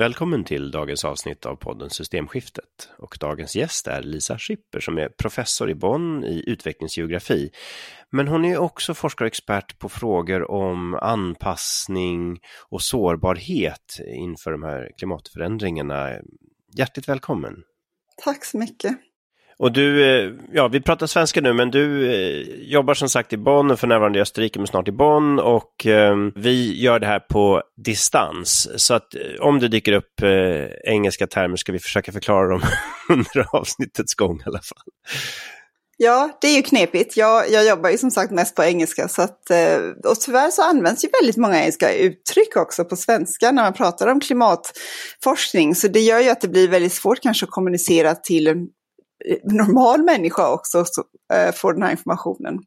Välkommen till dagens avsnitt av podden Systemskiftet. Och dagens gäst är Lisa Schipper som är professor i Bonn i utvecklingsgeografi. Men hon är också forskare och expert på frågor om anpassning och sårbarhet inför de här klimatförändringarna. Hjärtligt välkommen! Tack så mycket! Och du, eh, ja vi pratar svenska nu, men du eh, jobbar som sagt i Bonn och för närvarande i Österrike, men snart i Bonn. Och eh, vi gör det här på distans. Så att om det dyker upp engelska termer ska vi försöka förklara dem under avsnittets gång i alla fall. Ja, det är ju knepigt. Jag, jag jobbar ju som sagt mest på engelska. Så att, och tyvärr så används ju väldigt många engelska uttryck också på svenska när man pratar om klimatforskning. Så det gör ju att det blir väldigt svårt kanske att kommunicera till normal människa också så, äh, får den här informationen.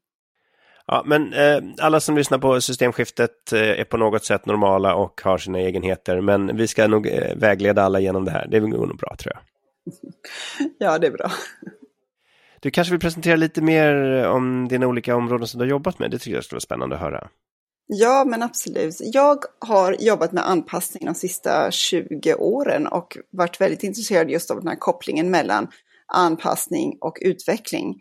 Ja, men eh, alla som lyssnar på systemskiftet eh, är på något sätt normala och har sina egenheter, men vi ska nog eh, vägleda alla genom det här. Det går nog bra tror jag. ja, det är bra. Du kanske vill presentera lite mer om dina olika områden som du har jobbat med? Det tycker jag skulle vara spännande att höra. Ja, men absolut. Jag har jobbat med anpassning de sista 20 åren och varit väldigt intresserad just av den här kopplingen mellan anpassning och utveckling.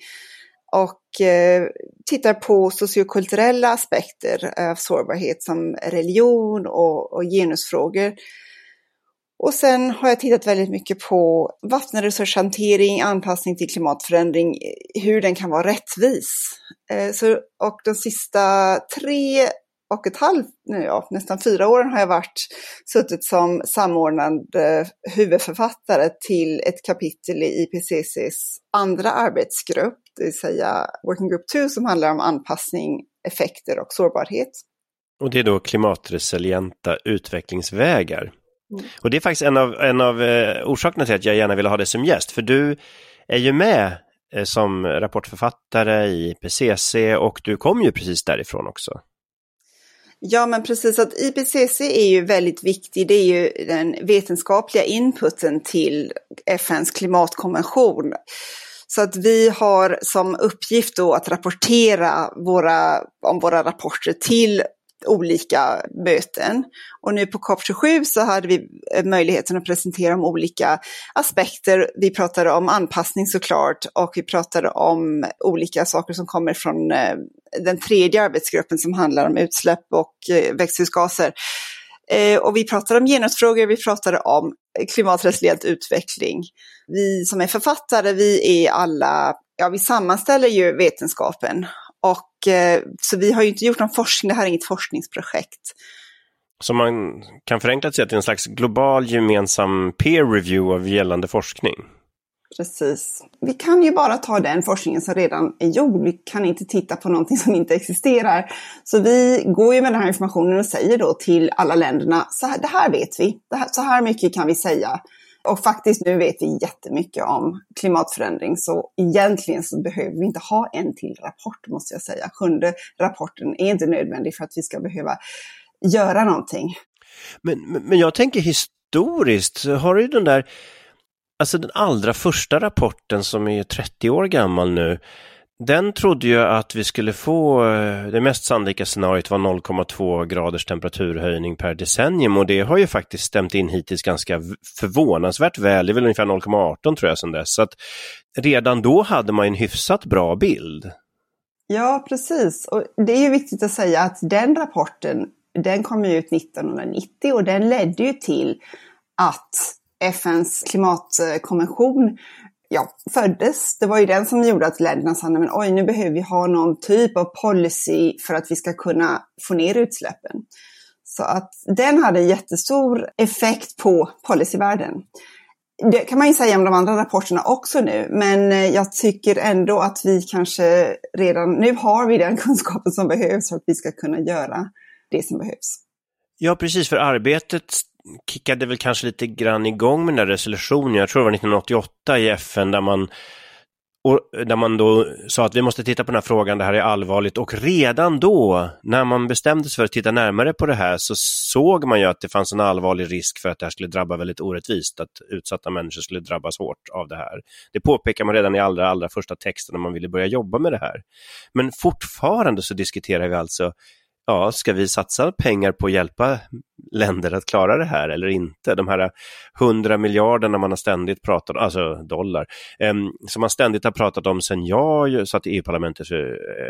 Och eh, tittar på sociokulturella aspekter av sårbarhet som religion och, och genusfrågor. Och sen har jag tittat väldigt mycket på vattenresurshantering, anpassning till klimatförändring, hur den kan vara rättvis. Eh, så, och de sista tre och ett halvt, ja, nästan fyra åren har jag varit suttit som samordnande huvudförfattare till ett kapitel i IPCCs andra arbetsgrupp, det vill säga Working Group 2 som handlar om anpassning, effekter och sårbarhet. Och det är då klimatresilienta utvecklingsvägar. Mm. Och det är faktiskt en av, en av eh, orsakerna till att jag gärna vill ha dig som gäst, för du är ju med eh, som rapportförfattare i IPCC och du kom ju precis därifrån också. Ja, men precis att IPCC är ju väldigt viktig. Det är ju den vetenskapliga inputen till FNs klimatkonvention. Så att vi har som uppgift då att rapportera våra, om våra rapporter till olika möten. Och nu på COP27 så hade vi eh, möjligheten att presentera om olika aspekter. Vi pratade om anpassning såklart och vi pratade om olika saker som kommer från eh, den tredje arbetsgruppen som handlar om utsläpp och eh, växthusgaser. Eh, och vi pratade om genusfrågor, vi pratade om klimatresilient utveckling. Vi som är författare, vi är alla, ja vi sammanställer ju vetenskapen och eh, så vi har ju inte gjort någon forskning, det här är inget forskningsprojekt. Så man kan förenklat säga att det är en slags global gemensam peer review av gällande forskning? Precis. Vi kan ju bara ta den forskningen som redan är gjord. Vi kan inte titta på någonting som inte existerar. Så vi går ju med den här informationen och säger då till alla länderna, så här, det här vet vi, här, så här mycket kan vi säga. Och faktiskt nu vet vi jättemycket om klimatförändring så egentligen så behöver vi inte ha en till rapport måste jag säga. Sjunde rapporten är inte nödvändig för att vi ska behöva göra någonting. Men, men jag tänker historiskt, har du den där, alltså den allra första rapporten som är 30 år gammal nu, den trodde ju att vi skulle få, eh, det mest sannolika scenariot var 0,2 graders temperaturhöjning per decennium och det har ju faktiskt stämt in hittills ganska förvånansvärt väl. Det är väl ungefär 0,18 tror jag sedan dess. Så att redan då hade man en hyfsat bra bild. Ja, precis. Och det är ju viktigt att säga att den rapporten, den kom ju ut 1990 och den ledde ju till att FNs klimatkonvention ja, föddes. Det var ju den som gjorde att länderna sa, men oj, nu behöver vi ha någon typ av policy för att vi ska kunna få ner utsläppen. Så att den hade jättestor effekt på policyvärlden. Det kan man ju säga om de andra rapporterna också nu, men eh, jag tycker ändå att vi kanske redan nu har vi den kunskapen som behövs för att vi ska kunna göra det som behövs. Ja, precis, för arbetet kickade väl kanske lite grann igång med den där resolutionen, jag tror det var 1988 i FN, där man och där man då sa att vi måste titta på den här frågan, det här är allvarligt. Och redan då, när man bestämde sig för att titta närmare på det här, så såg man ju att det fanns en allvarlig risk för att det här skulle drabba väldigt orättvist, att utsatta människor skulle drabbas hårt av det här. Det påpekar man redan i allra, allra första texten när man ville börja jobba med det här. Men fortfarande så diskuterar vi alltså ja, ska vi satsa pengar på att hjälpa länder att klara det här eller inte? De här hundra miljarderna man har ständigt pratat om, alltså dollar, eh, som man ständigt har pratat om sen jag satt i EU-parlamentet för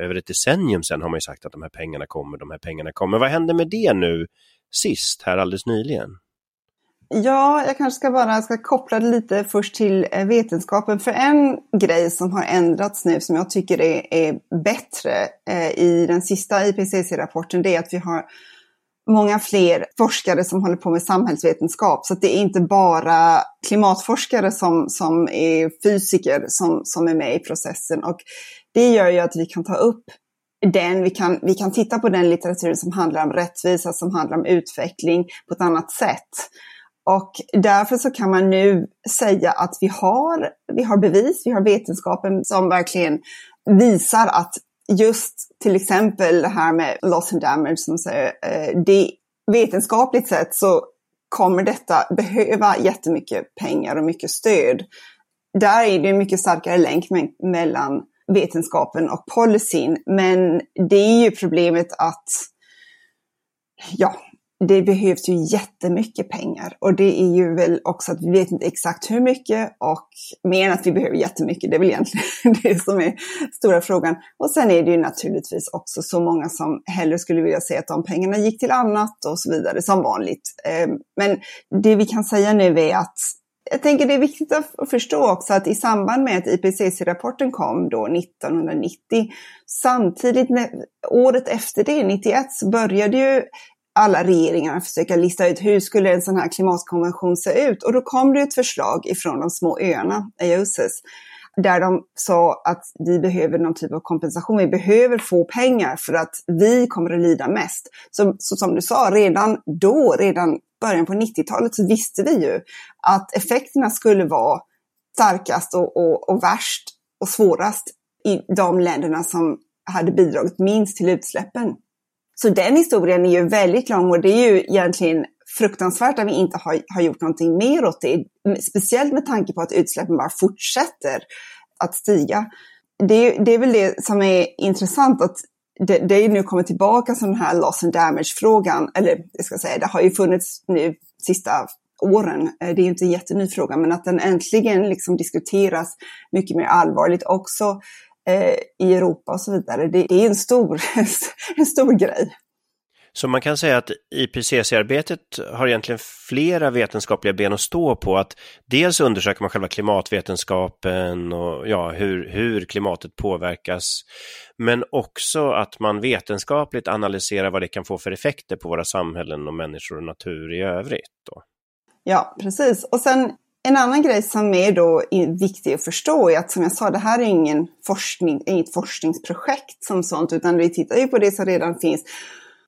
över ett decennium sedan har man ju sagt att de här pengarna kommer, de här pengarna kommer. Vad händer med det nu sist, här alldeles nyligen? Ja, jag kanske ska bara ska koppla det lite först till eh, vetenskapen. För en grej som har ändrats nu som jag tycker är, är bättre eh, i den sista IPCC-rapporten det är att vi har många fler forskare som håller på med samhällsvetenskap. Så det är inte bara klimatforskare som, som är fysiker som, som är med i processen. Och det gör ju att vi kan ta upp den, vi kan, vi kan titta på den litteraturen som handlar om rättvisa, som handlar om utveckling på ett annat sätt. Och därför så kan man nu säga att vi har, vi har bevis, vi har vetenskapen som verkligen visar att just till exempel det här med loss and damage, som säger, eh, det, vetenskapligt sett så kommer detta behöva jättemycket pengar och mycket stöd. Där är det en mycket starkare länk mellan vetenskapen och policyn, men det är ju problemet att ja, det behövs ju jättemycket pengar och det är ju väl också att vi vet inte exakt hur mycket och mer än att vi behöver jättemycket. Det är väl egentligen det som är stora frågan. Och sen är det ju naturligtvis också så många som hellre skulle vilja se att de pengarna gick till annat och så vidare som vanligt. Ehm, men det vi kan säga nu är att jag tänker det är viktigt att förstå också att i samband med att IPCC-rapporten kom då 1990, samtidigt året efter det, 91, så började ju alla regeringarna försöka lista ut hur skulle en sån här klimatkonvention se ut. Och då kom det ett förslag ifrån de små öarna, Eosis, där de sa att vi behöver någon typ av kompensation. Vi behöver få pengar för att vi kommer att lida mest. Så, så som du sa, redan då, redan början på 90-talet så visste vi ju att effekterna skulle vara starkast och, och, och värst och svårast i de länderna som hade bidragit minst till utsläppen. Så den historien är ju väldigt lång och det är ju egentligen fruktansvärt att vi inte har, har gjort någonting mer åt det. Speciellt med tanke på att utsläppen bara fortsätter att stiga. Det, det är väl det som är intressant att det, det nu kommer tillbaka som den här loss and damage-frågan, eller jag ska säga, det har ju funnits nu sista åren. Eh, det är ju inte en jätteny fråga, men att den äntligen liksom diskuteras mycket mer allvarligt också i Europa och så vidare. Det, det är en stor, en stor grej. Så man kan säga att IPCC-arbetet har egentligen flera vetenskapliga ben att stå på. Att dels undersöker man själva klimatvetenskapen och ja, hur, hur klimatet påverkas. Men också att man vetenskapligt analyserar vad det kan få för effekter på våra samhällen och människor och natur i övrigt. Då. Ja, precis. Och sen en annan grej som är då viktig att förstå är att som jag sa, det här är ingen forskning, inget forskningsprojekt som sånt, utan vi tittar ju på det som redan finns.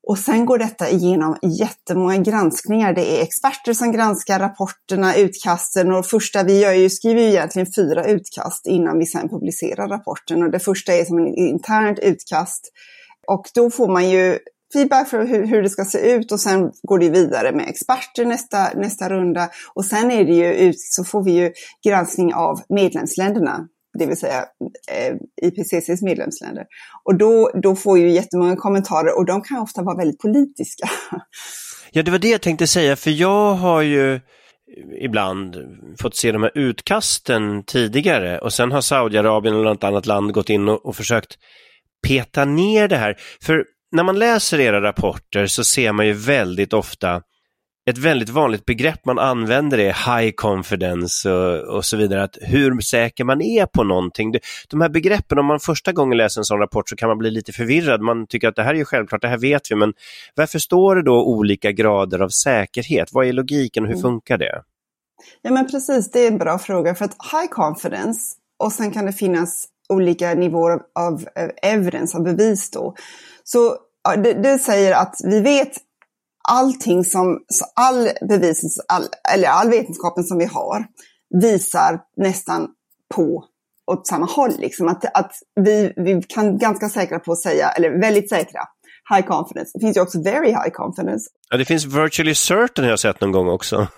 Och sen går detta igenom jättemånga granskningar. Det är experter som granskar rapporterna, utkasten och första vi gör ju, skriver ju egentligen fyra utkast innan vi sen publicerar rapporten. Och det första är som ett internt utkast. Och då får man ju feedback för hur, hur, det ska se ut och sen går det vidare med experter nästa, nästa runda. Och sen är det ju ut, så får vi ju granskning av medlemsländerna, det vill säga eh, IPCCs medlemsländer. Och då, då får ju jättemånga kommentarer och de kan ofta vara väldigt politiska. Ja, det var det jag tänkte säga, för jag har ju ibland fått se de här utkasten tidigare och sen har Saudiarabien eller något annat land gått in och, och försökt peta ner det här. För när man läser era rapporter så ser man ju väldigt ofta ett väldigt vanligt begrepp man använder är high confidence och, och, så vidare, att hur säker man är på någonting. De här begreppen, om man första gången läser en sån rapport så kan man bli lite förvirrad. Man tycker att det här är ju självklart, det här vet vi, men varför står det då olika grader av säkerhet? Vad är logiken och hur mm. funkar det? Ja men precis, det är en bra fråga för att high confidence och sen kan det finnas olika nivåer av, av evidence, av bevis då. Så det, det, säger att vi vet allting som, all bevis, all, eller all vetenskapen som vi har visar nästan på åt samma håll. Liksom. Att, att vi, vi kan ganska säkra på att säga, eller väldigt säkra, high confidence. Det finns ju också very high confidence. Ja, det finns virtually certain har jag sett någon gång också.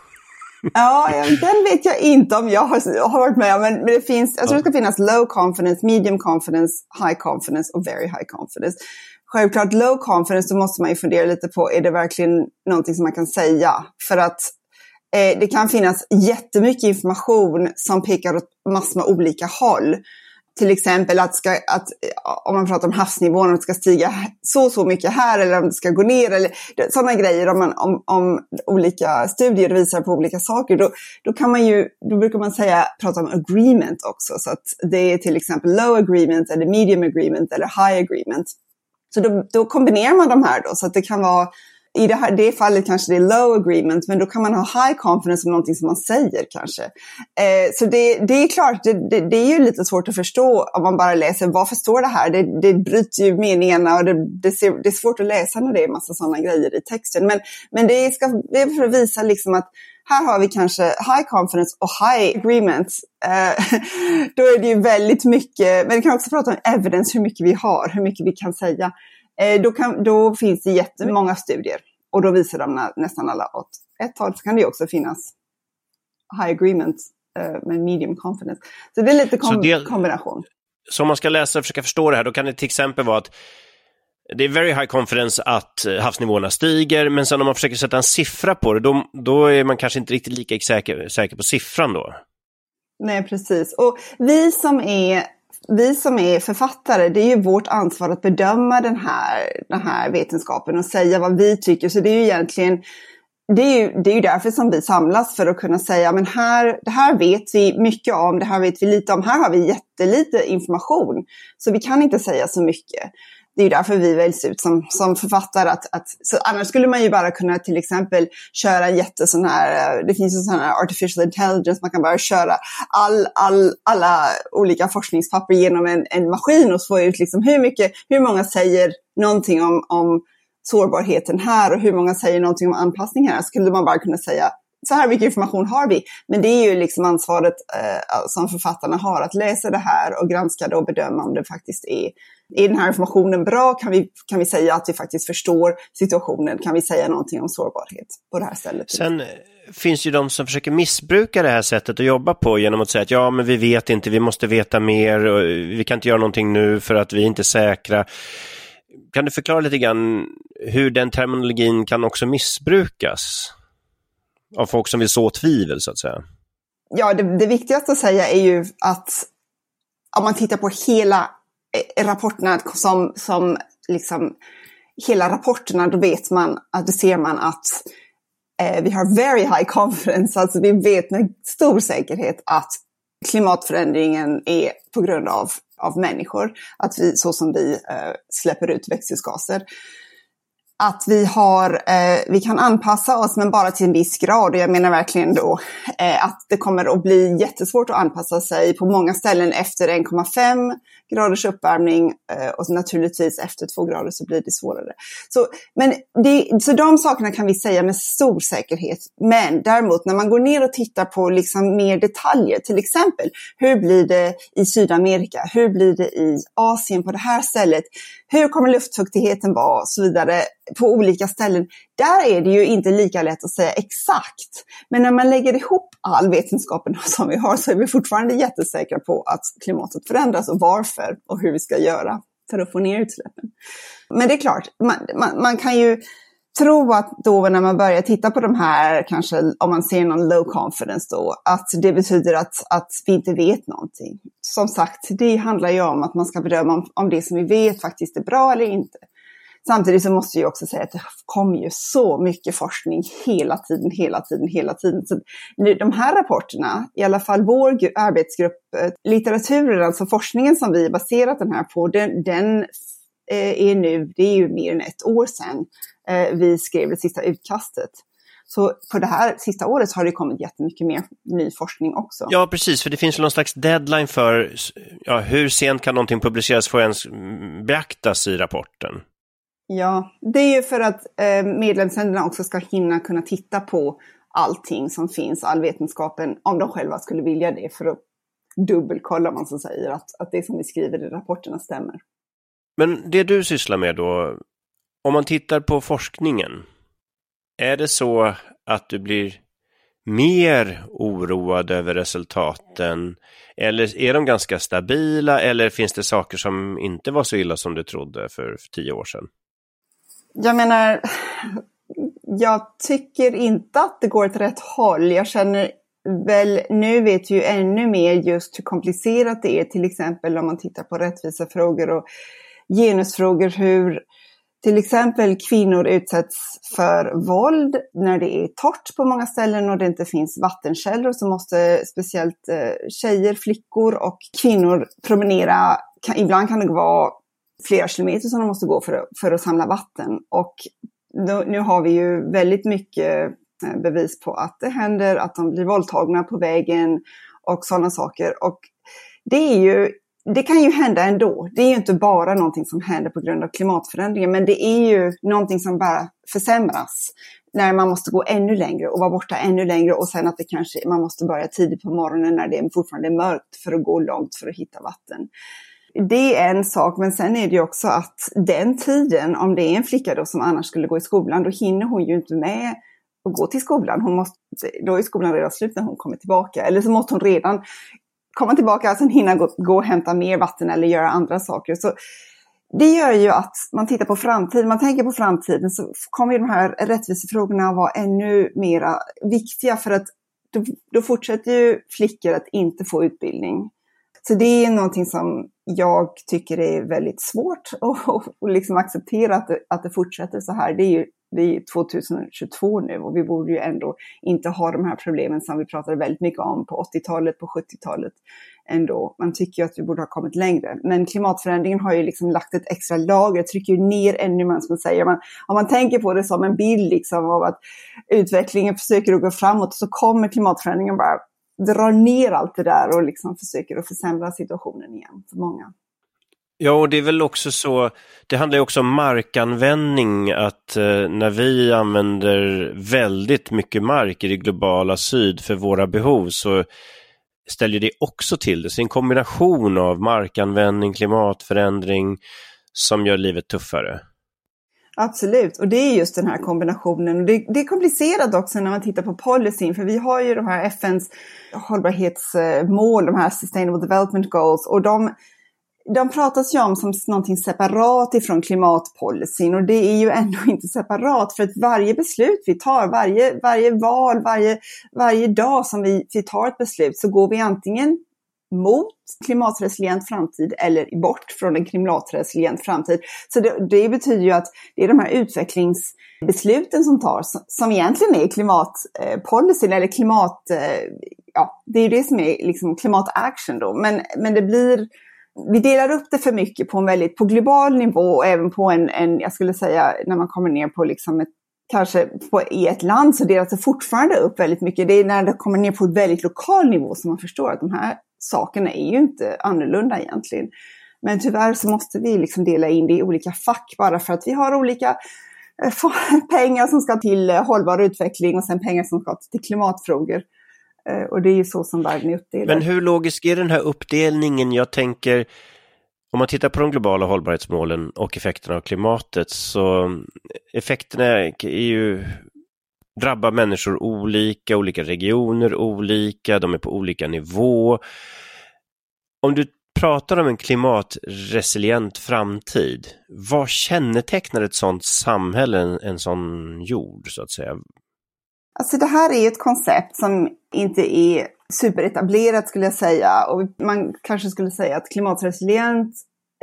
Ja, den vet jag inte om jag har, har varit med om, men, men det finns, jag tror det ska finnas low confidence, medium confidence, high confidence och very high confidence självklart low confidence, då måste man ju fundera lite på, är det verkligen någonting som man kan säga? För att eh, det kan finnas jättemycket information som pekar åt massor med olika håll till exempel att, ska, att eh, om man pratar om havsnivån, om det ska stiga så så mycket här eller om det ska gå ner eller sådana grejer. Om, man, om, om olika studier visar på olika saker, då, då kan man ju, då brukar man säga, prata om agreement också. Så att det är till exempel low agreement eller medium agreement eller high agreement. Så då, då kombinerar man de här då, så att det kan vara i det, här, det fallet kanske det är low agreement, men då kan man ha high confidence om någonting som man säger kanske. Eh, så det, det, är klart, det, det, det, är ju lite svårt att förstå om man bara läser varför står det här? Det, det bryter ju meningarna och det, ser, det är svårt att läsa när det är massa sådana grejer i texten. Men, men det, ska, det är för att visa liksom att här har vi kanske high confidence och high agreement. Eh, då är det ju väldigt mycket, men vi kan också prata om evidence, hur mycket vi har, hur mycket vi kan säga. Eh, då, kan, då finns det jättemånga studier och då visar de nästan alla åt ett håll. Så kan det ju också finnas high agreement eh, med medium confidence. Så det är lite kom det, kombination. Så om man ska läsa och försöka förstå det här, då kan det till exempel vara att det är very high confidence att eh, havsnivåerna stiger, men sen om man försöker sätta en siffra på det, då, då är man kanske inte riktigt lika säker, säker på siffran då. Nej, precis. Och vi som är vi som är författare, det är ju vårt ansvar att bedöma den här, den här vetenskapen och säga vad vi tycker. Så det är ju egentligen det är, ju, det är ju därför som vi samlas för att kunna säga men här, det här vet vi mycket om, det här vet vi lite om, här har vi jättelite information. Så vi kan inte säga så mycket det är ju därför vi väljs ut som, som författare. Att, att, så annars skulle man ju bara kunna till exempel köra en jättesån här, eh, det finns ju sån här artificial intelligence, man kan bara köra all, all, alla olika forskningspapper genom en, en maskin och få ut liksom hur mycket, hur många säger någonting om, om sårbarheten här och hur många säger någonting om anpassning här. Skulle man bara kunna säga så här mycket information har vi. Men det är ju liksom ansvaret eh, som författarna har att läsa det här och granska det och bedöma om det faktiskt är är den här informationen bra? Kan vi, kan vi säga att vi faktiskt förstår situationen? Kan vi säga någonting om sårbarhet på det här stället? Sen eh, finns ju de som försöker missbruka det här sättet att jobba på genom att säga att ja, men vi vet inte, vi måste veta mer, och vi kan inte göra någonting nu för att vi är inte säkra. Kan du förklara lite grann hur den terminologin kan också missbrukas? Av folk som vill så tvivel, så att säga. Ja, det, det viktigaste att säga är ju att om man tittar på hela eh, rapporterna som, som liksom hela rapporterna, då vet man, att då ser man att eh, vi har very high confidence, alltså vi vet med stor säkerhet att klimatförändringen är på grund av, av människor, att vi, så som vi eh, släpper ut växthusgaser att vi, har, eh, vi kan anpassa oss men bara till en viss grad. Och jag menar verkligen då eh, att det kommer att bli jättesvårt att anpassa sig på många ställen efter 1,5 graders uppvärmning eh, och naturligtvis efter två grader så blir det svårare. Så, men det, så de sakerna kan vi säga med stor säkerhet. Men däremot när man går ner och tittar på liksom mer detaljer, till exempel hur blir det i Sydamerika? Hur blir det i Asien på det här stället? Hur kommer luftfuktigheten vara och så vidare på olika ställen. Där är det ju inte lika lätt att säga exakt. Men när man lägger ihop all vetenskapen som vi har så är vi fortfarande jättesäkra på att klimatet förändras och varför och hur vi ska göra för att få ner utsläppen. Men det är klart, man, man, man kan ju tro att då när man börjar titta på de här, kanske om man ser någon low confidence då, att det betyder att, att vi inte vet någonting. Som sagt, det handlar ju om att man ska bedöma om, om det som vi vet faktiskt är bra eller inte. Samtidigt så måste jag också säga att det kommer ju så mycket forskning hela tiden, hela tiden, hela tiden. Så de här rapporterna, i alla fall vår arbetsgrupp, eh, litteraturen, alltså forskningen som vi baserat den här på, den, den eh, är nu, det är ju mer än ett år sedan eh, vi skrev det sista utkastet. Så på det här sista året har det kommit jättemycket mer ny forskning också. Ja, precis, för det finns ju någon slags deadline för ja, hur sent kan någonting publiceras för att ens beaktas i rapporten? Ja, det är ju för att eh, medlemsländerna också ska hinna kunna titta på allting som finns, all vetenskapen, om de själva skulle vilja det, för att dubbelkolla, man så säger, att, att det som vi skriver i rapporterna stämmer. Men det du sysslar med då, om man tittar på forskningen, är det så att du blir mer oroad över resultaten? Eller är de ganska stabila eller finns det saker som inte var så illa som du trodde för tio år sedan? Jag menar, jag tycker inte att det går åt rätt håll. Jag känner väl, nu vet ju ännu mer just hur komplicerat det är, till exempel om man tittar på rättvisefrågor och genusfrågor, hur till exempel kvinnor utsätts för våld när det är torrt på många ställen och det inte finns vattenkällor så måste speciellt eh, tjejer, flickor och kvinnor promenera. Ibland kan det vara flera kilometer som de måste gå för att, för att samla vatten. Och då, nu har vi ju väldigt mycket eh, bevis på att det händer, att de blir våldtagna på vägen och sådana saker. Och det är ju det kan ju hända ändå. Det är ju inte bara någonting som händer på grund av klimatförändringen, men det är ju någonting som bara försämras när man måste gå ännu längre och vara borta ännu längre och sen att det kanske, man måste börja tidigt på morgonen när det fortfarande är mörkt för att gå långt för att hitta vatten. Det är en sak, men sen är det ju också att den tiden, om det är en flicka då som annars skulle gå i skolan, då hinner hon ju inte med att gå till skolan. Hon måste, då är skolan redan slut när hon kommer tillbaka. Eller så måste hon redan komma tillbaka sen hinna gå, gå och hämta mer vatten eller göra andra saker. Så det gör ju att man tittar på framtiden, man tänker på framtiden så kommer ju de här rättvisefrågorna vara ännu mera viktiga för att då, då fortsätter ju flickor att inte få utbildning. Så det är någonting som jag tycker är väldigt svårt att liksom acceptera att det, att det fortsätter så här. Det är ju det är 2022 nu och vi borde ju ändå inte ha de här problemen som vi pratade väldigt mycket om på 80-talet, på 70-talet ändå. Man tycker ju att vi borde ha kommit längre. Men klimatförändringen har ju liksom lagt ett extra lager, trycker ju ner ännu mer, som man säger. Man, om man tänker på det som en bild liksom av att utvecklingen försöker att gå framåt så kommer klimatförändringen bara drar ner allt det där och liksom försöker att försämra situationen igen för många. Ja, och det är väl också så, det handlar ju också om markanvändning, att eh, när vi använder väldigt mycket mark i det globala syd för våra behov så ställer det också till det. Så det är en kombination av markanvändning, klimatförändring som gör livet tuffare. Absolut, och det är just den här kombinationen. Det, det, är komplicerat också när man tittar på policyn, för vi har ju de här FNs hållbarhetsmål, de här Sustainable Development Goals, och de de pratas ju om som någonting separat ifrån klimatpolicyn och det är ju ändå inte separat för att varje beslut vi tar, varje, varje val, varje, varje dag som vi, vi tar ett beslut så går vi antingen mot klimatresilient framtid eller bort från en klimatresilient framtid. Så det, det, betyder ju att det är de här utvecklingsbesluten som tas som egentligen är klimatpolicyn eller klimat, eh, ja, det är ju det som är liksom klimataction då. Men, men det blir vi delar upp det för mycket på en väldigt, på global nivå och även på en, en jag skulle säga, när man kommer ner på liksom ett, kanske på, i ett land så delas det fortfarande upp väldigt mycket. Det är när det kommer ner på en väldigt lokal nivå som man förstår att de här sakerna är ju inte annorlunda egentligen. Men tyvärr så måste vi liksom dela in det i olika fack bara för att vi har olika eh, pengar som ska till eh, hållbar utveckling och sen pengar som ska till klimatfrågor. Eh, och det är ju så som världen är uppdelad. Men hur logisk är den här uppdelningen? Jag tänker, om man tittar på de globala hållbarhetsmålen och effekterna av klimatet så effekterna är ju drabbar människor olika, olika regioner olika, de är på olika nivå. Om du pratar om en klimatresilient framtid, vad kännetecknar ett sådant samhälle, en, en sån jord så att säga? Alltså det här är ett koncept som inte är superetablerat skulle jag säga. Och man kanske skulle säga att klimatresilient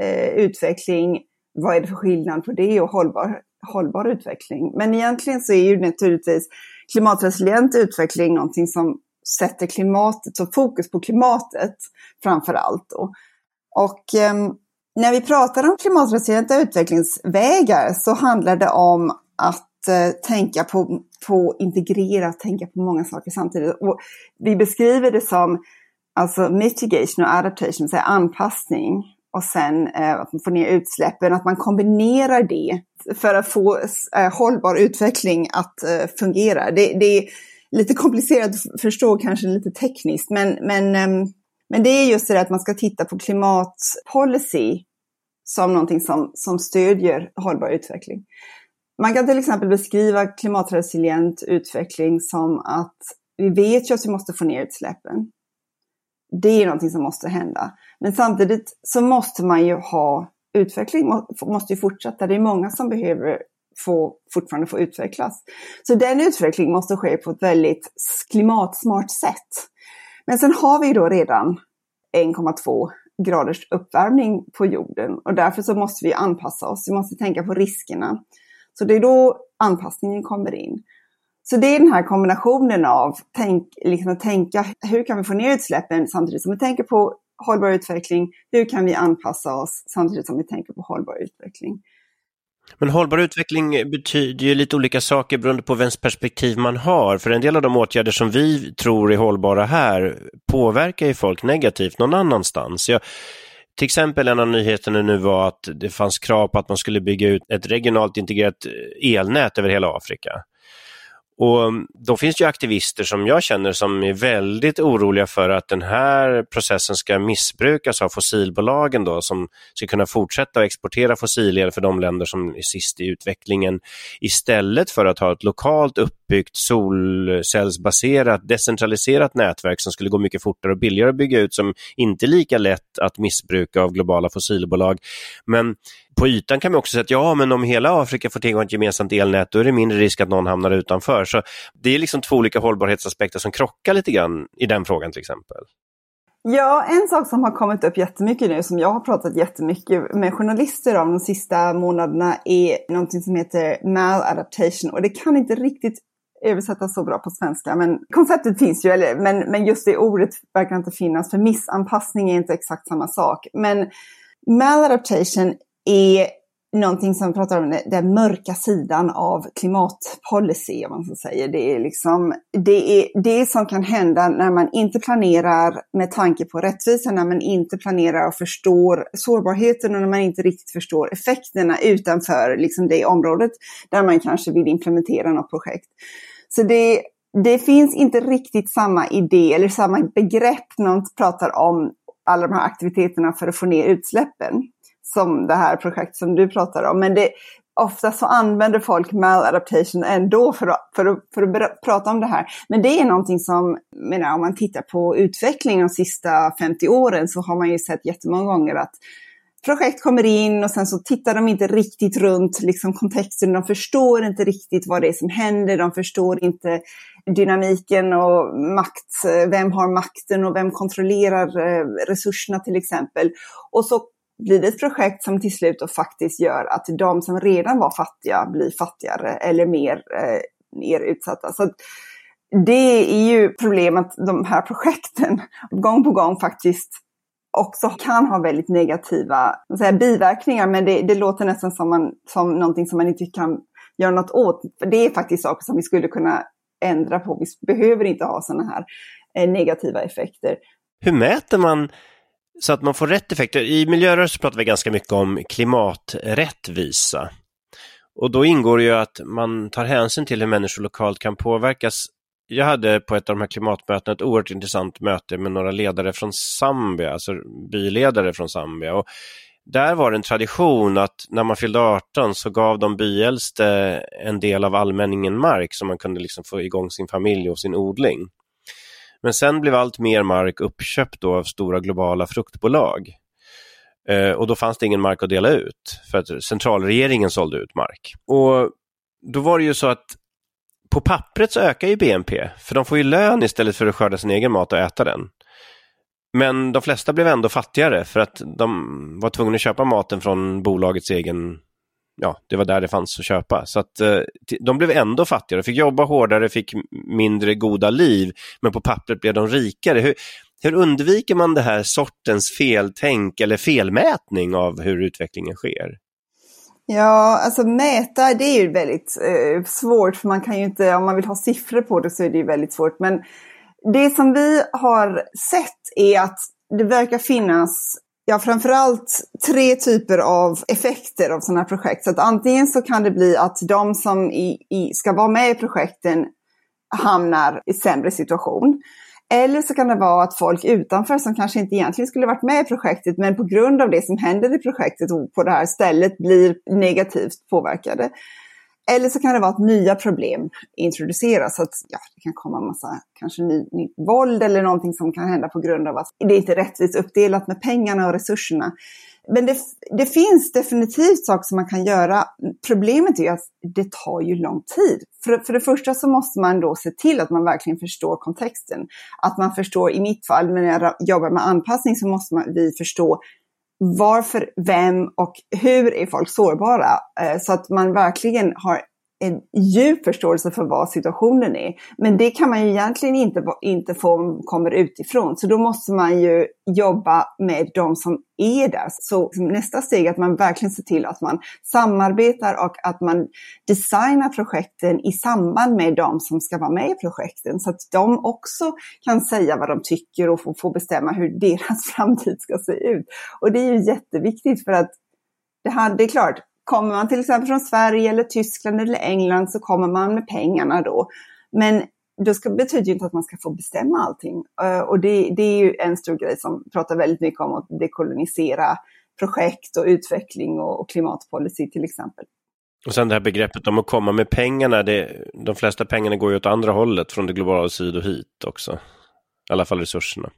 eh, utveckling, vad är det för skillnad på det och hållbar, hållbar utveckling? Men egentligen så är ju naturligtvis klimatresilient utveckling någonting som sätter klimatet, så fokus på klimatet framför allt. Då. Och eh, när vi pratar om klimatresilienta utvecklingsvägar så handlar det om att eh, tänka på, på integrerat, tänka på många saker samtidigt. Och vi beskriver det som alltså mitigation och adaptation, så anpassning och sen eh, att man får ner utsläppen, att man kombinerar det för att få eh, hållbar utveckling att eh, fungera. Det, det, är lite komplicerat att förstå, kanske lite tekniskt, men, men, ehm, men det är just det att man ska titta på klimatpolicy som någonting som, som stödjer hållbar utveckling. Man kan till exempel beskriva klimatresilient utveckling som att Vi vet ju att vi måste få ner utsläppen. Det är någonting som måste hända. Men samtidigt så måste man ju ha utveckling, måste ju fortsätta. Det är många som behöver få, fortfarande få utvecklas. Så den utvecklingen måste ske på ett väldigt klimatsmart sätt. Men sen har vi då redan 1,2 graders uppvärmning på jorden och därför så måste vi anpassa oss. Vi måste tänka på riskerna. Så det är då anpassningen kommer in. Så det är den här kombinationen av tänk, liksom att tänka hur kan vi få ner utsläppen samtidigt som vi tänker på hållbar utveckling. Hur kan vi anpassa oss samtidigt som vi tänker på hållbar utveckling? Men hållbar utveckling betyder ju lite olika saker beroende på vems perspektiv man har. För en del av de åtgärder som vi tror är hållbara här påverkar ju folk negativt någon annanstans. Jag, till exempel en av nyheterna nu var att det fanns krav på att man skulle bygga ut ett regionalt integrerat elnät över hela Afrika. Och mm, då finns det ju aktivister som jag känner som är väldigt oroliga för att den här processen ska missbrukas av fossilbolagen då som ska kunna fortsätta att exportera fossilel för de länder som är sist i utvecklingen istället för att ha ett lokalt uppbyggt solcellsbaserat decentraliserat nätverk som skulle gå mycket fortare och billigare att bygga ut som inte är lika lätt att missbruka av globala fossilbolag. Men på ytan kan man också säga att ja, men om hela Afrika får tillgång till ett gemensamt elnät, då är det mindre risk att någon hamnar utanför. Så det är liksom två olika hållbarhetsaspekter som krockar lite grann i den frågan till exempel. Ja, en sak som har kommit upp jättemycket nu, som jag har pratat jättemycket med journalister om de sista månaderna, är någonting som heter maladaptation. Och det kan inte riktigt översättas så bra på svenska, men konceptet finns ju, eller, men, men just det ordet verkar inte finnas, för missanpassning är inte exakt samma sak. Men maladaptation är någonting som pratar om den mörka sidan av klimatpolicy, om man så säger. Det är, liksom, det är det som kan hända när man inte planerar med tanke på rättvisa, när man inte planerar och förstår sårbarheten och när man inte riktigt förstår effekterna utanför liksom det området där man kanske vill implementera något projekt. Så det, det finns inte riktigt samma idé eller samma begrepp när man pratar om alla de här aktiviteterna för att få ner utsläppen som det här projektet som du pratar om. Men det, ofta så använder folk maladaptation ändå för att, för, att, för att prata om det här. Men det är någonting som, menar, om man tittar på utvecklingen de sista 50 åren så har man ju sett jättemånga gånger att projekt kommer in och sen så tittar de inte riktigt runt liksom, kontexten. De förstår inte riktigt vad det är som händer. De förstår inte dynamiken och makt. Eh, vem har makten och vem kontrollerar eh, resurserna till exempel. Och så blir det ett projekt som till slut faktiskt gör att de som redan var fattiga blir fattigare eller mer, eh, mer utsatta. Så det är ju problemet de här projekten gång på gång faktiskt också kan ha väldigt negativa säga, biverkningar, men det, det låter nästan som, man, som någonting som man inte kan göra något åt. För det är faktiskt saker som vi skulle kunna ändra på. Vi behöver inte ha sådana här eh, negativa effekter. Hur mäter man så att man får rätt effekter. I miljörörelsen pratar vi ganska mycket om klimaträttvisa. Och då ingår det ju att man tar hänsyn till hur människor lokalt kan påverkas. Jag hade på ett av de här klimatmötena ett oerhört intressant möte med några ledare från Zambia, alltså byledare från Zambia. Och där var det en tradition att när man fyllde 18 så gav de byäldste en del av allmänningen mark så man kunde liksom få igång sin familj och sin odling. Men sen blev allt mer mark uppköpt av stora globala fruktbolag. Eh, och då fanns det ingen mark att dela ut för att centralregeringen sålde ut mark. Och då var det ju så att på pappret så ökar ju BNP, för de får ju lön istället för att skörda sin egen mat och äta den. Men de flesta blev ändå fattigare för att de var tvungna att köpa maten från bolagets egen ja, det var där det fanns att köpa. Så att eh, de blev ändå fattigare, fick jobba hårdare, fick mindre goda liv, men på pappret blev de rikare. Hur, hur undviker man det här sortens feltänk eller felmätning av hur utvecklingen sker? Ja, alltså mäta det är ju väldigt eh, svårt, för man kan ju inte, om man vill ha siffror på det så är det ju väldigt svårt. Men det som vi har sett är att det verkar finnas ja, framförallt tre typer av effekter av sådana här projekt. Så att antingen så kan det bli att de som i, i, ska vara med i projekten hamnar i sämre situation. Eller så kan det vara att folk utanför som kanske inte egentligen skulle varit med i projektet men på grund av det som händer i projektet och på det här stället blir negativt påverkade. Eller så kan det vara att nya problem introduceras, att ja, det kan komma en massa kanske ny, ny våld eller någonting som kan hända på grund av att det inte är rättvist uppdelat med pengarna och resurserna. Men det, det, finns definitivt saker som man kan göra. Problemet är att det tar ju lång tid. För, för det första så måste man då se till att man verkligen förstår kontexten. Att man förstår, i mitt fall när jag jobbar med anpassning så måste man, vi förstå varför, vem och hur är folk sårbara? Eh, så att man verkligen har en djup förståelse för vad situationen är. Men det kan man ju egentligen inte, inte få om kommer utifrån. Så då måste man ju jobba med de som är där. Så nästa steg är att man verkligen ser till att man samarbetar och att man designar projekten i samband med de som ska vara med i projekten. Så att de också kan säga vad de tycker och få, få bestämma hur deras framtid ska se ut. Och det är ju jätteviktigt för att det, här, det är klart, Kommer man till exempel från Sverige eller Tyskland eller England så kommer man med pengarna då. Men det ska, betyder inte att man ska få bestämma allting. Uh, och det, det, är ju en stor grej som pratar väldigt mycket om att dekolonisera projekt och utveckling och, och klimatpolicy till exempel. Och sen det här begreppet om att komma med pengarna, det, de flesta pengarna går ju åt andra hållet, från det globala syd och hit också. I alla fall resurserna.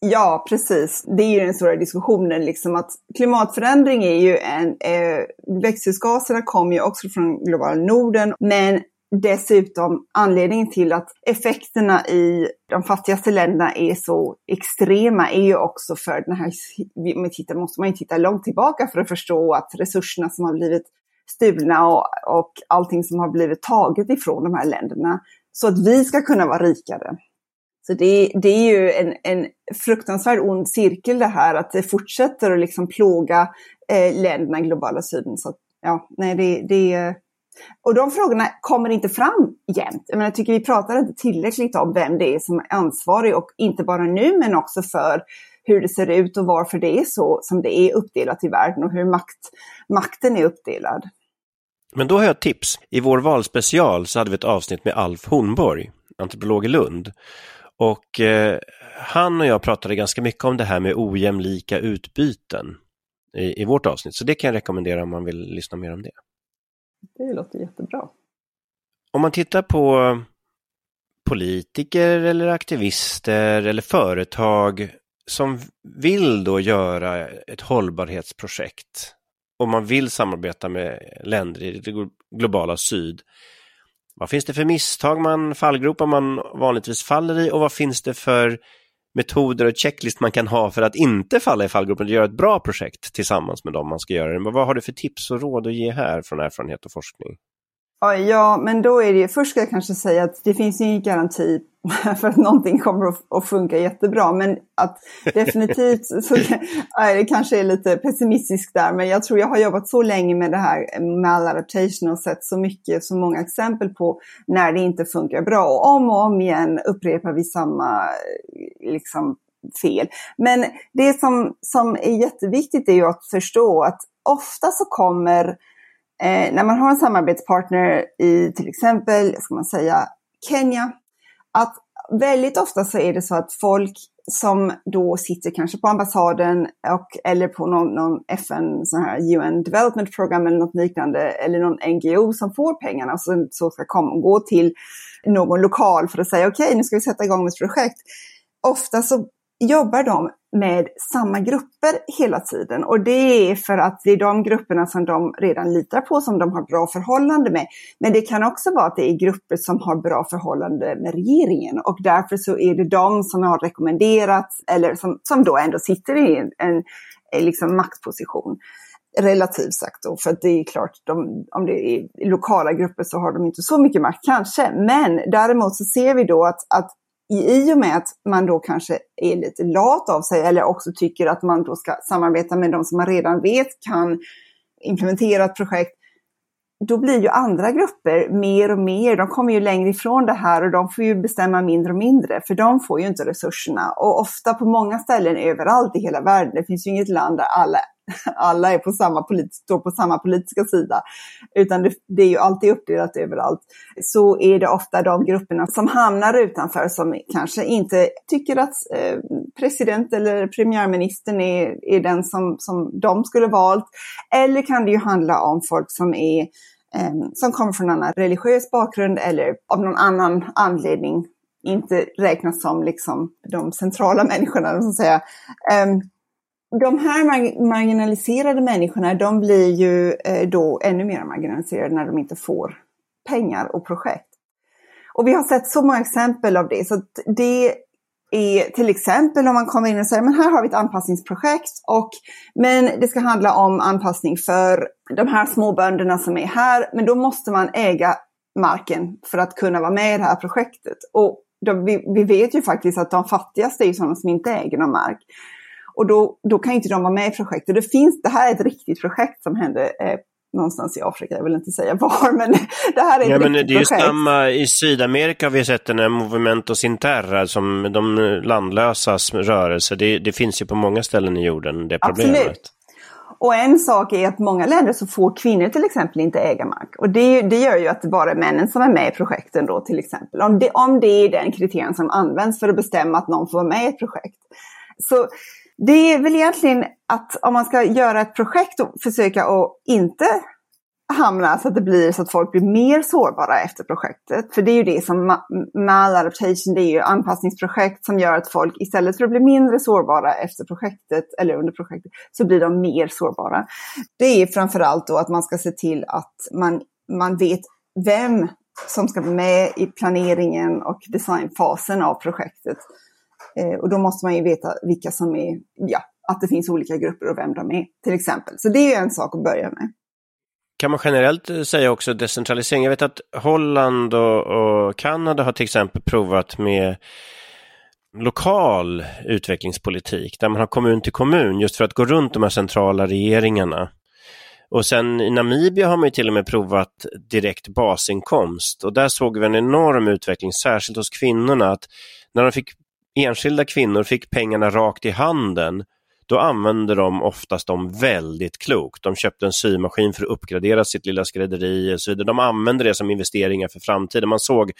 Ja, precis. Det är ju den stora diskussionen, liksom att klimatförändring är ju en... Eh, växthusgaserna kommer ju också från globala Norden, men dessutom anledningen till att effekterna i de fattigaste länderna är så extrema är ju också för den här, Man tittar, måste man ju titta långt tillbaka för att förstå att resurserna som har blivit stulna och, och allting som har blivit taget ifrån de här länderna, så att vi ska kunna vara rikare. Så det, det är ju en, en fruktansvärd ond cirkel det här, att det fortsätter att liksom plåga eh, länderna i globala syden. Så ja, nej, det, det, och de frågorna kommer inte fram jämt. Jag, menar, jag tycker vi pratar inte tillräckligt om vem det är som är ansvarig och inte bara nu men också för hur det ser ut och varför det är så som det är uppdelat i världen och hur makt, makten är uppdelad. Men då har jag ett tips. I vår valspecial så hade vi ett avsnitt med Alf Hornborg, antropolog i Lund. Och eh, han och jag pratade ganska mycket om det här med ojämlika utbyten i, i vårt avsnitt. Så det kan jag rekommendera om man vill lyssna mer om det. Det låter jättebra. Om man tittar på politiker eller aktivister eller företag som vill då göra ett hållbarhetsprojekt och man vill samarbeta med länder i det globala syd vad finns det för misstag man, fallgropar man vanligtvis faller i och vad finns det för metoder och checklist man kan ha för att inte falla i fallgropen och göra ett bra projekt tillsammans med dem man ska göra det. Men vad har du för tips och råd att ge här från erfarenhet och forskning? Ja, men då är det, först ska jag kanske säga att det finns ingen garanti för att någonting kommer att funka jättebra. Men att definitivt, så, det kanske är lite pessimistiskt där, men jag tror jag har jobbat så länge med det här eh, maladaptation och sett så mycket, så många exempel på när det inte funkar bra. Och om och om igen upprepar vi samma eh, liksom, fel. Men det som, som är jätteviktigt är ju att förstå att ofta så kommer Eh, när man har en samarbetspartner i till exempel, ska man säga, Kenya, att väldigt ofta så är det så att folk som då sitter kanske på ambassaden och, eller på någon, någon FN, sån här UN Development Program eller något liknande, eller någon NGO som får pengarna och så, så ska komma, gå till någon lokal för att säga okej, okay, nu ska vi sätta igång ett projekt. Ofta så jobbar de med samma grupper hela tiden. Och det är för att det är de grupperna som de redan litar på, som de har bra förhållande med. Men det kan också vara att det är grupper som har bra förhållande med regeringen. Och därför så är det de som har rekommenderat, eller som, som då ändå sitter i en, en, en liksom maktposition relativt sagt då, för det är klart, de, om det är lokala grupper så har de inte så mycket makt kanske. Men däremot så ser vi då att, att i och med att man då kanske är lite lat av sig eller också tycker att man då ska samarbeta med de som man redan vet kan implementera ett projekt, då blir ju andra grupper mer och mer, de kommer ju längre ifrån det här och de får ju bestämma mindre och mindre, för de får ju inte resurserna. Och ofta på många ställen överallt i hela världen, det finns ju inget land där alla alla är på samma polit, står på samma politiska sida, utan det, det, är ju alltid uppdelat överallt, så är det ofta de grupperna som hamnar utanför som kanske inte tycker att eh, president eller premiärministern är, är den som, som de skulle valt. Eller kan det ju handla om folk som är eh, som kommer från en annan religiös bakgrund eller av någon annan anledning inte räknas som liksom de centrala människorna, så att säga. Um, de här marginaliserade människorna, de blir ju eh, då ännu mer marginaliserade när de inte får pengar och projekt. Och vi har sett så många exempel av det. Så det är till exempel om man kommer in och säger, men här har vi ett anpassningsprojekt, och, men det ska handla om anpassning för de här småbönderna som är här, men då måste man äga marken för att kunna vara med i det här projektet. Och de, vi, vi, vet ju faktiskt att de fattigaste är sådana som inte äger någon mark. Och då, då kan inte de vara med i projektet. Det, finns, det här är ett riktigt projekt som hände eh, någonstans i Afrika, jag vill inte säga var, men det här är ett ja, men Det är ju samma, i Sydamerika har vi sett den här Movimento Sinterra, som de landlösas rörelse. Det, det finns ju på många ställen i jorden, det problemet. Absolut. Och en sak är att många länder så får kvinnor till exempel inte äga mark. Och det, det gör ju att det bara är männen som är med i projekten då till exempel. Om det, om det är den kriterien som används för att bestämma att någon får vara med i ett projekt. Så det är väl egentligen att om man ska göra ett projekt och försöka att inte hamna så att det blir så att folk blir mer sårbara efter projektet. För det är ju det som maladaptation, det är ju anpassningsprojekt som gör att folk istället för att bli mindre sårbara efter projektet eller under projektet så blir de mer sårbara. Det är framförallt då att man ska se till att man, man vet vem som ska vara med i planeringen och designfasen av projektet. Eh, och då måste man ju veta vilka som är, ja, att det finns olika grupper och vem de är till exempel. Så det är ju en sak att börja med. Kan man generellt eh, säga också decentralisering? Jag vet att Holland och, och Kanada har till exempel provat med lokal utvecklingspolitik där man har kommun till kommun just för att gå runt de här centrala regeringarna. Och sen i Namibia har man till och med provat direkt basinkomst och där såg vi en enorm utveckling, särskilt hos kvinnorna, att när de fick enskilda kvinnor fick pengarna rakt i handen, då använde de oftast dem väldigt klokt. De köpte en symaskin för att uppgradera sitt lilla skrädderi och så vidare. De använde det som investeringar för framtiden. Man såg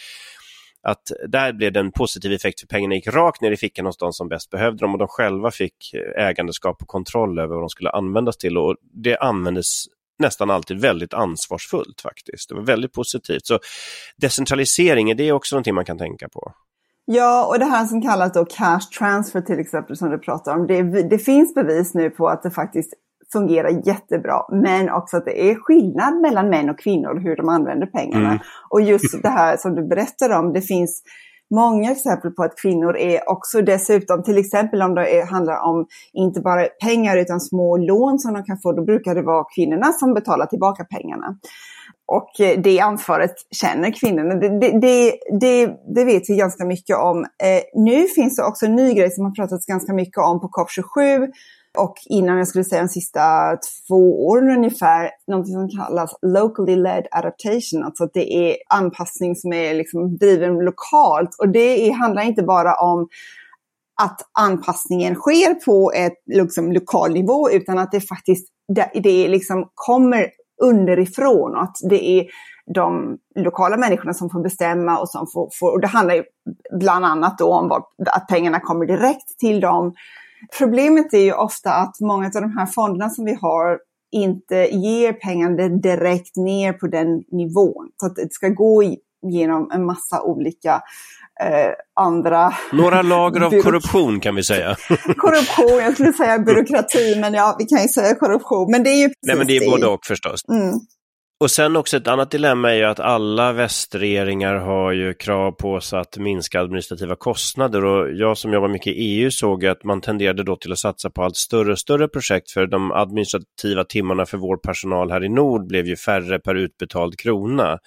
att där blev det en positiv effekt för pengarna gick rakt ner i fickan hos de som bäst behövde dem och de själva fick eh, ägandeskap och kontroll över vad de skulle användas till och det användes nästan alltid väldigt ansvarsfullt faktiskt. Det var väldigt positivt. Så decentralisering, är det också någonting man kan tänka på? Ja, och det här som kallas då cash transfer till exempel som du pratar om. Det, det finns bevis nu på att det faktiskt fungerar jättebra. Men också att det är skillnad mellan män och kvinnor hur de använder pengarna. Mm. Och just det här som du berättar om, det finns många exempel på att kvinnor är också dessutom, till exempel om det är, handlar om inte bara pengar utan små lån som de kan få, då brukar det vara kvinnorna som betalar tillbaka pengarna. Och eh, det ansvaret känner kvinnorna. Det, det, det, det vet vi ganska mycket om. Eh, nu finns det också en ny grej som har pratats ganska mycket om på COP27 och innan jag skulle säga de sista två åren ungefär, något som kallas locally led adaptation, alltså att det är anpassning som är liksom driven lokalt. Och det är, handlar inte bara om att anpassningen sker på ett liksom, lokal nivå, utan att det faktiskt det, det liksom kommer underifrån och att det är de lokala människorna som får bestämma och som får, får och det handlar ju bland annat då om vad, att pengarna kommer direkt till dem. Problemet är ju ofta att många av de här fonderna som vi har inte ger pengarna direkt ner på den nivån. Så att det ska gå genom en massa olika eh, andra... Några lager av korruption kan vi säga. korruption, jag skulle säga byråkrati, men ja, vi kan ju säga korruption. Men det är ju Nej, men det är både och förstås. Mm. Och sen också ett annat dilemma är ju att alla västregeringar har ju krav på sig att minska administrativa kostnader och jag som jobbar mycket i EU såg att man tenderade då till att satsa på allt större och större projekt för de administrativa timmarna för vår personal här i nord blev ju färre per utbetald krona.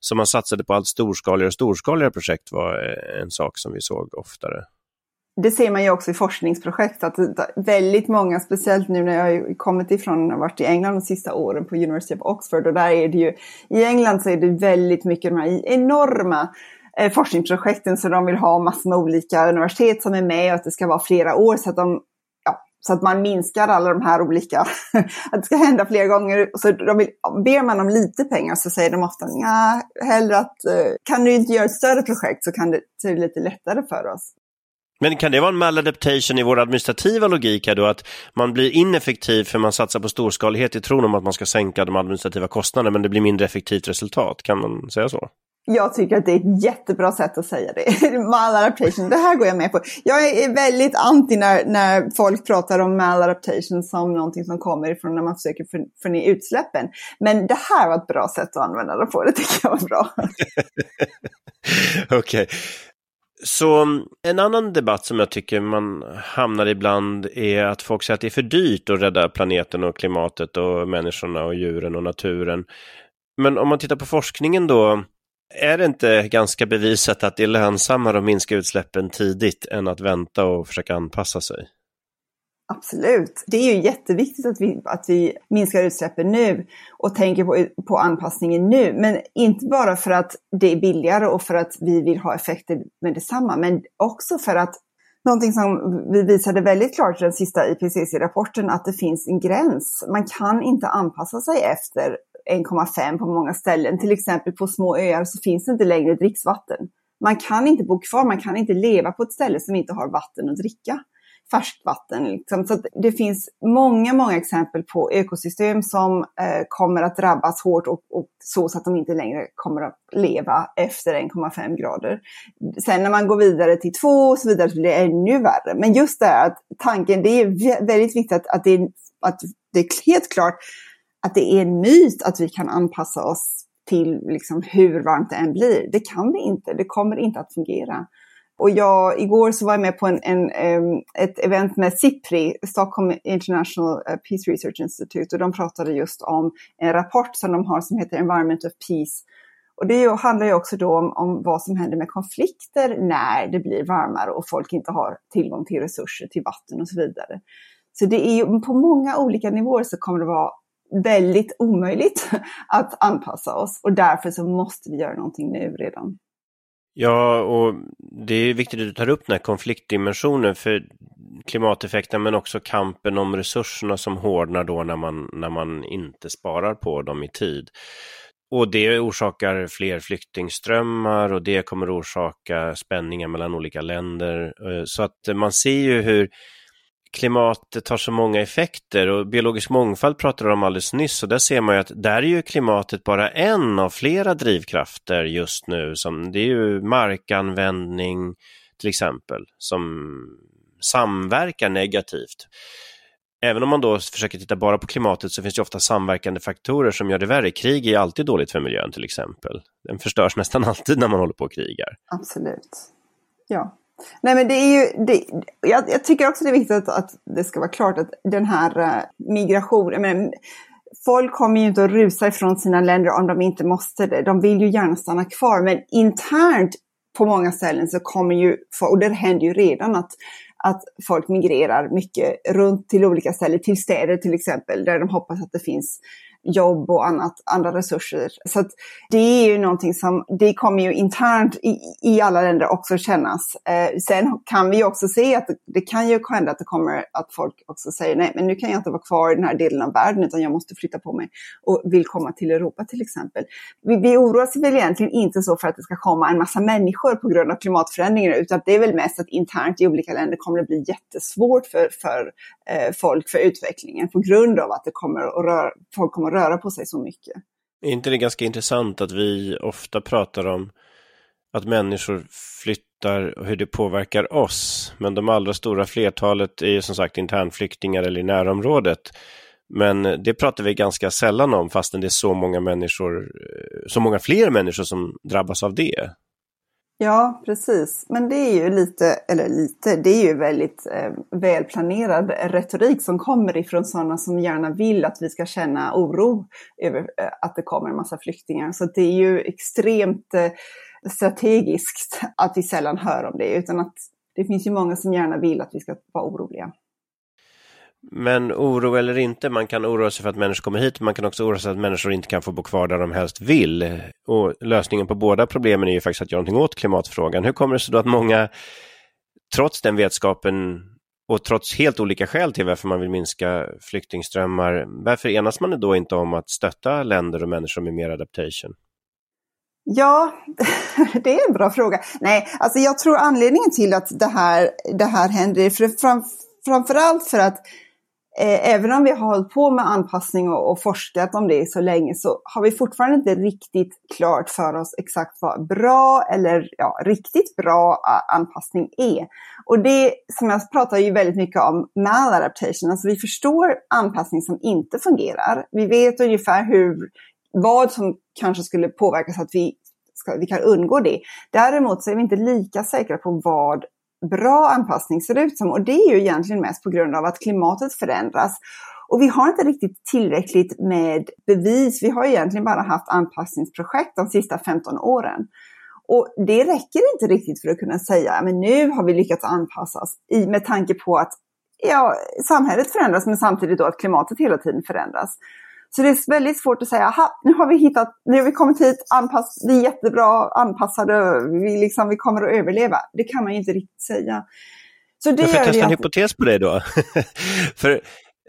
Så man satsade på allt storskaligare och storskaligare projekt var eh, en sak som vi såg oftare. Det ser man ju också i forskningsprojekt att väldigt många, speciellt nu när jag har kommit ifrån och varit i England de sista åren på University of Oxford och där är det ju, i England så är det väldigt mycket de här enorma eh, forskningsprojekten så de vill ha massor med olika universitet som är med och att det ska vara flera år så att de så att man minskar alla de här olika, att det ska hända flera gånger. Så de vill, ber man om lite pengar så säger de ofta, ja, hellre att, eh, kan du inte göra ett större projekt så kan det, så är det lite lättare för oss. Men kan det vara en maladaptation i vår administrativa logik här då, att man blir ineffektiv för man satsar på storskalighet i tron om att man ska sänka de administrativa kostnaderna, men det blir mindre effektivt resultat? Kan man säga så? Jag tycker att det är ett jättebra sätt att säga det. maladaptation, det här går jag med på. Jag är väldigt anti när, när folk pratar om maladaptation som någonting som kommer ifrån när man försöker få ner utsläppen. Men det här var ett bra sätt att använda det på, det tycker jag var bra. Okej. Okay. Så mm, en annan debatt som jag tycker man hamnar ibland är att folk säger att det är för dyrt att rädda planeten och klimatet och människorna och djuren och naturen. Men om man tittar på forskningen då, är det inte ganska bevisat att det är lönsammare att minska utsläppen tidigt än att vänta och försöka anpassa sig? Absolut. Det är ju jätteviktigt att vi, att vi minskar utsläppen nu och tänker på, på anpassningen nu. Men inte bara för att det är billigare och för att vi vill ha effekter med detsamma, men också för att någonting som vi visade väldigt klart i den sista IPCC-rapporten, att det finns en gräns. Man kan inte anpassa sig efter 1,5 på många ställen. Till exempel på små öar så finns det inte längre dricksvatten. Man kan inte bo kvar, man kan inte leva på ett ställe som inte har vatten att dricka färskvatten. Liksom. Så det finns många, många exempel på ekosystem som eh, kommer att drabbas hårt och, och, så, så att de inte längre kommer att leva efter 1,5 grader. Sen när man går vidare till 2 och så vidare så blir det ännu värre. Men just det här att tanken, det är väldigt viktigt att, att, det, att det är helt klart att det är en myt att vi kan anpassa oss till liksom hur varmt det än blir. Det kan vi inte, det kommer inte att fungera. Och jag, igår så var jag med på en, en, ett event med SIPRI, Stockholm International eh, Peace Research Institute, och de pratade just om en rapport som de har som heter Environment of Peace. Och det handlar ju också då om, om vad som händer med konflikter när det blir varmare och folk inte har tillgång till resurser, till vatten och så vidare. Så det är ju på många olika nivåer så kommer det vara väldigt omöjligt att anpassa oss och därför så måste vi göra någonting nu redan. Ja, och det är viktigt att du tar upp den här konfliktdimensionen för klimateffekten men också kampen om resurserna som hårdnar då när man, när man inte sparar på dem i tid. Och det orsakar fler flyktingströmmar och det kommer orsaka spänningar mellan olika länder. Eh, så att man ser ju hur klimatet har så många effekter och biologisk mångfald pratade om alldeles nyss och där ser man ju att där är ju klimatet bara en av flera drivkrafter just nu. Som, det är ju markanvändning till exempel som samverkar negativt. Även om man då försöker titta bara på klimatet så finns det ofta samverkande faktorer som gör det värre. Krig är alltid dåligt för miljön till exempel. Den förstörs nästan alltid när man håller på och krigar. Absolut. Ja, Nej men det är ju, det, jag, jag, tycker också det är viktigt att, att, det ska vara klart att den här eh, migrationen, folk kommer ju inte att rusa ifrån sina länder om de inte måste det. De vill ju gärna stanna kvar, men internt på många ställen så kommer ju, och det händer ju redan att, att folk migrerar mycket runt till olika ställen, till städer till exempel, där de hoppas att det finns jobb och annat, andra resurser. Så det är ju någonting som, det kommer ju internt i, i alla länder också kännas. Eh, sen kan vi också se att det, det, kan ju hända att det kommer att folk också säger nej, men nu kan jag inte vara kvar i den här delen av världen utan jag måste flytta på mig och vill komma till Europa till exempel. Vi, vi oroas väl egentligen inte så för att det ska komma en massa människor på grund av klimatförändringar utan det är väl mest att internt i olika länder kommer det bli jättesvårt för, för Eh, folk, för utvecklingen på grund av att det kommer att röra, folk kommer att röra på sig så mycket. Är inte det ganska intressant att vi ofta pratar om att människor flyttar och hur det påverkar oss. Men de allra stora flertalet är ju som sagt internflyktingar eller i närområdet. Men det pratar vi ganska sällan om fastän det är så många människor, eh, så många fler människor som drabbas av det. Ja, precis. Men det är ju lite, eller lite, det är ju väldigt eh, välplanerad retorik som kommer ifrån sådana som gärna vill att vi ska känna oro över eh, att det kommer en massa flyktingar. Så det är ju extremt eh, strategiskt att vi sällan hör om det, utan att det finns ju många som gärna vill att vi ska vara oroliga. Men oro eller inte, man kan oroa sig för att människor kommer hit, man kan också oroa sig för att människor inte kan få bo kvar där de helst vill. Och lösningen på båda problemen är ju faktiskt att göra någonting åt klimatfrågan. Hur kommer det sig då att många, trots den vetskapen och trots helt olika skäl till varför man vill minska flyktingströmmar, varför enas man då inte om att stötta länder och människor med mer adaptation? Ja, det är en bra fråga. Nej, alltså jag tror anledningen till att det här, det här händer, för framförallt för att Eh, även om vi har hållit på med anpassning och, och, forskat om det så länge så har vi fortfarande inte riktigt klart för oss exakt vad bra eller ja, riktigt bra anpassning är. Och det som jag pratar ju väldigt mycket om maladaptation, alltså vi förstår anpassning som inte fungerar. Vi vet ungefär hur vad som kanske skulle påverka så att vi, ska, vi kan undgå det. Däremot så är vi inte lika säkra på vad bra anpassning ser ut som och det är ju egentligen mest på grund av att klimatet förändras. Och vi har inte riktigt tillräckligt med bevis. Vi har egentligen bara haft anpassningsprojekt de sista 15 åren. Och det räcker inte riktigt för att kunna säga, men nu har vi lyckats anpassas i, med tanke på att ja, samhället förändras men samtidigt då att klimatet hela tiden förändras. Så det är väldigt svårt att säga, aha, nu har vi hittat, nu har vi kommit hit, anpass, vi är jättebra anpassade, vi, liksom, vi kommer att överleva. Det kan man ju inte riktigt säga. Så det jag får testa en hypotes på dig då. För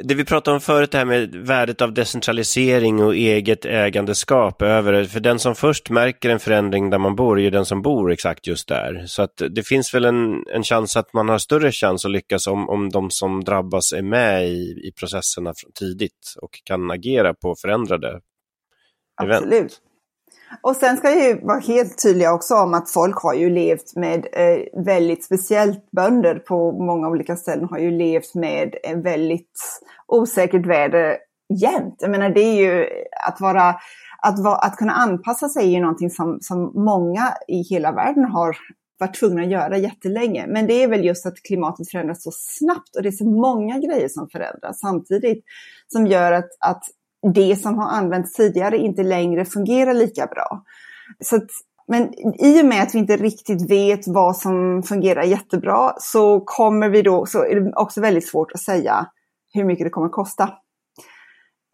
det vi pratade om förut, det här med värdet av decentralisering och eget ägandeskap över, för den som först märker en förändring där man bor är ju den som bor exakt just där. Så att det finns väl en, en chans att man har större chans att lyckas om, om de som drabbas är med i, i processerna tidigt och kan agera på förändrade Absolut. event. Och sen ska jag ju vara helt tydliga också om att folk har ju levt med eh, väldigt speciellt bönder på många olika ställen har ju levt med en väldigt osäkert väder jämt. Jag menar det är ju att vara att, va, att kunna anpassa sig är ju någonting som, som många i hela världen har varit tvungna att göra jättelänge. Men det är väl just att klimatet förändras så snabbt och det är så många grejer som förändras samtidigt som gör att, att det som har använts tidigare inte längre fungerar lika bra. Så att, men i och med att vi inte riktigt vet vad som fungerar jättebra så kommer vi då, så är det också väldigt svårt att säga hur mycket det kommer att kosta.